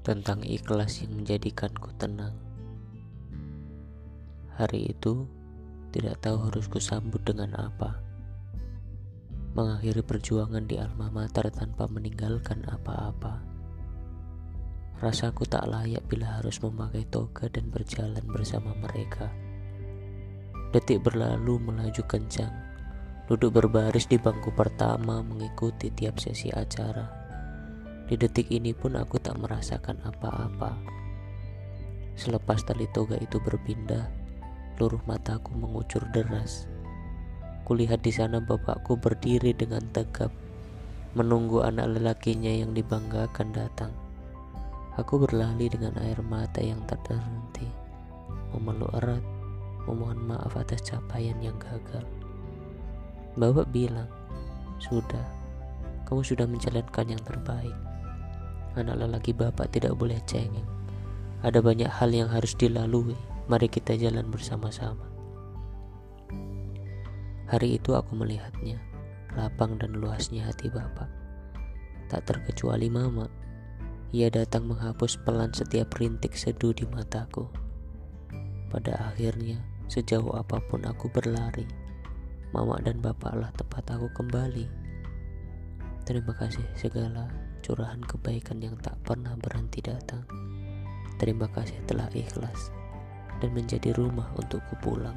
tentang ikhlas yang menjadikanku tenang. Hari itu tidak tahu harus kusambut dengan apa. Mengakhiri perjuangan di alma mater tanpa meninggalkan apa-apa. Rasaku tak layak bila harus memakai toga dan berjalan bersama mereka. Detik berlalu melaju kencang, duduk berbaris di bangku pertama mengikuti tiap sesi acara di detik ini pun aku tak merasakan apa-apa. Selepas tali toga itu berpindah, seluruh mataku mengucur deras. Kulihat di sana bapakku berdiri dengan tegap, menunggu anak lelakinya yang dibanggakan datang. Aku berlari dengan air mata yang tak terhenti, memeluk erat, memohon maaf atas capaian yang gagal. Bapak bilang, sudah, kamu sudah menjalankan yang terbaik. Anak lelaki bapak tidak boleh cengeng. Ada banyak hal yang harus dilalui. Mari kita jalan bersama-sama. Hari itu aku melihatnya, lapang dan luasnya hati bapak. Tak terkecuali mama. Ia datang menghapus pelan setiap rintik seduh di mataku. Pada akhirnya, sejauh apa pun aku berlari, mama dan bapaklah tempat aku kembali. Terima kasih segala curahan kebaikan yang tak pernah berhenti datang. Terima kasih telah ikhlas dan menjadi rumah untukku pulang.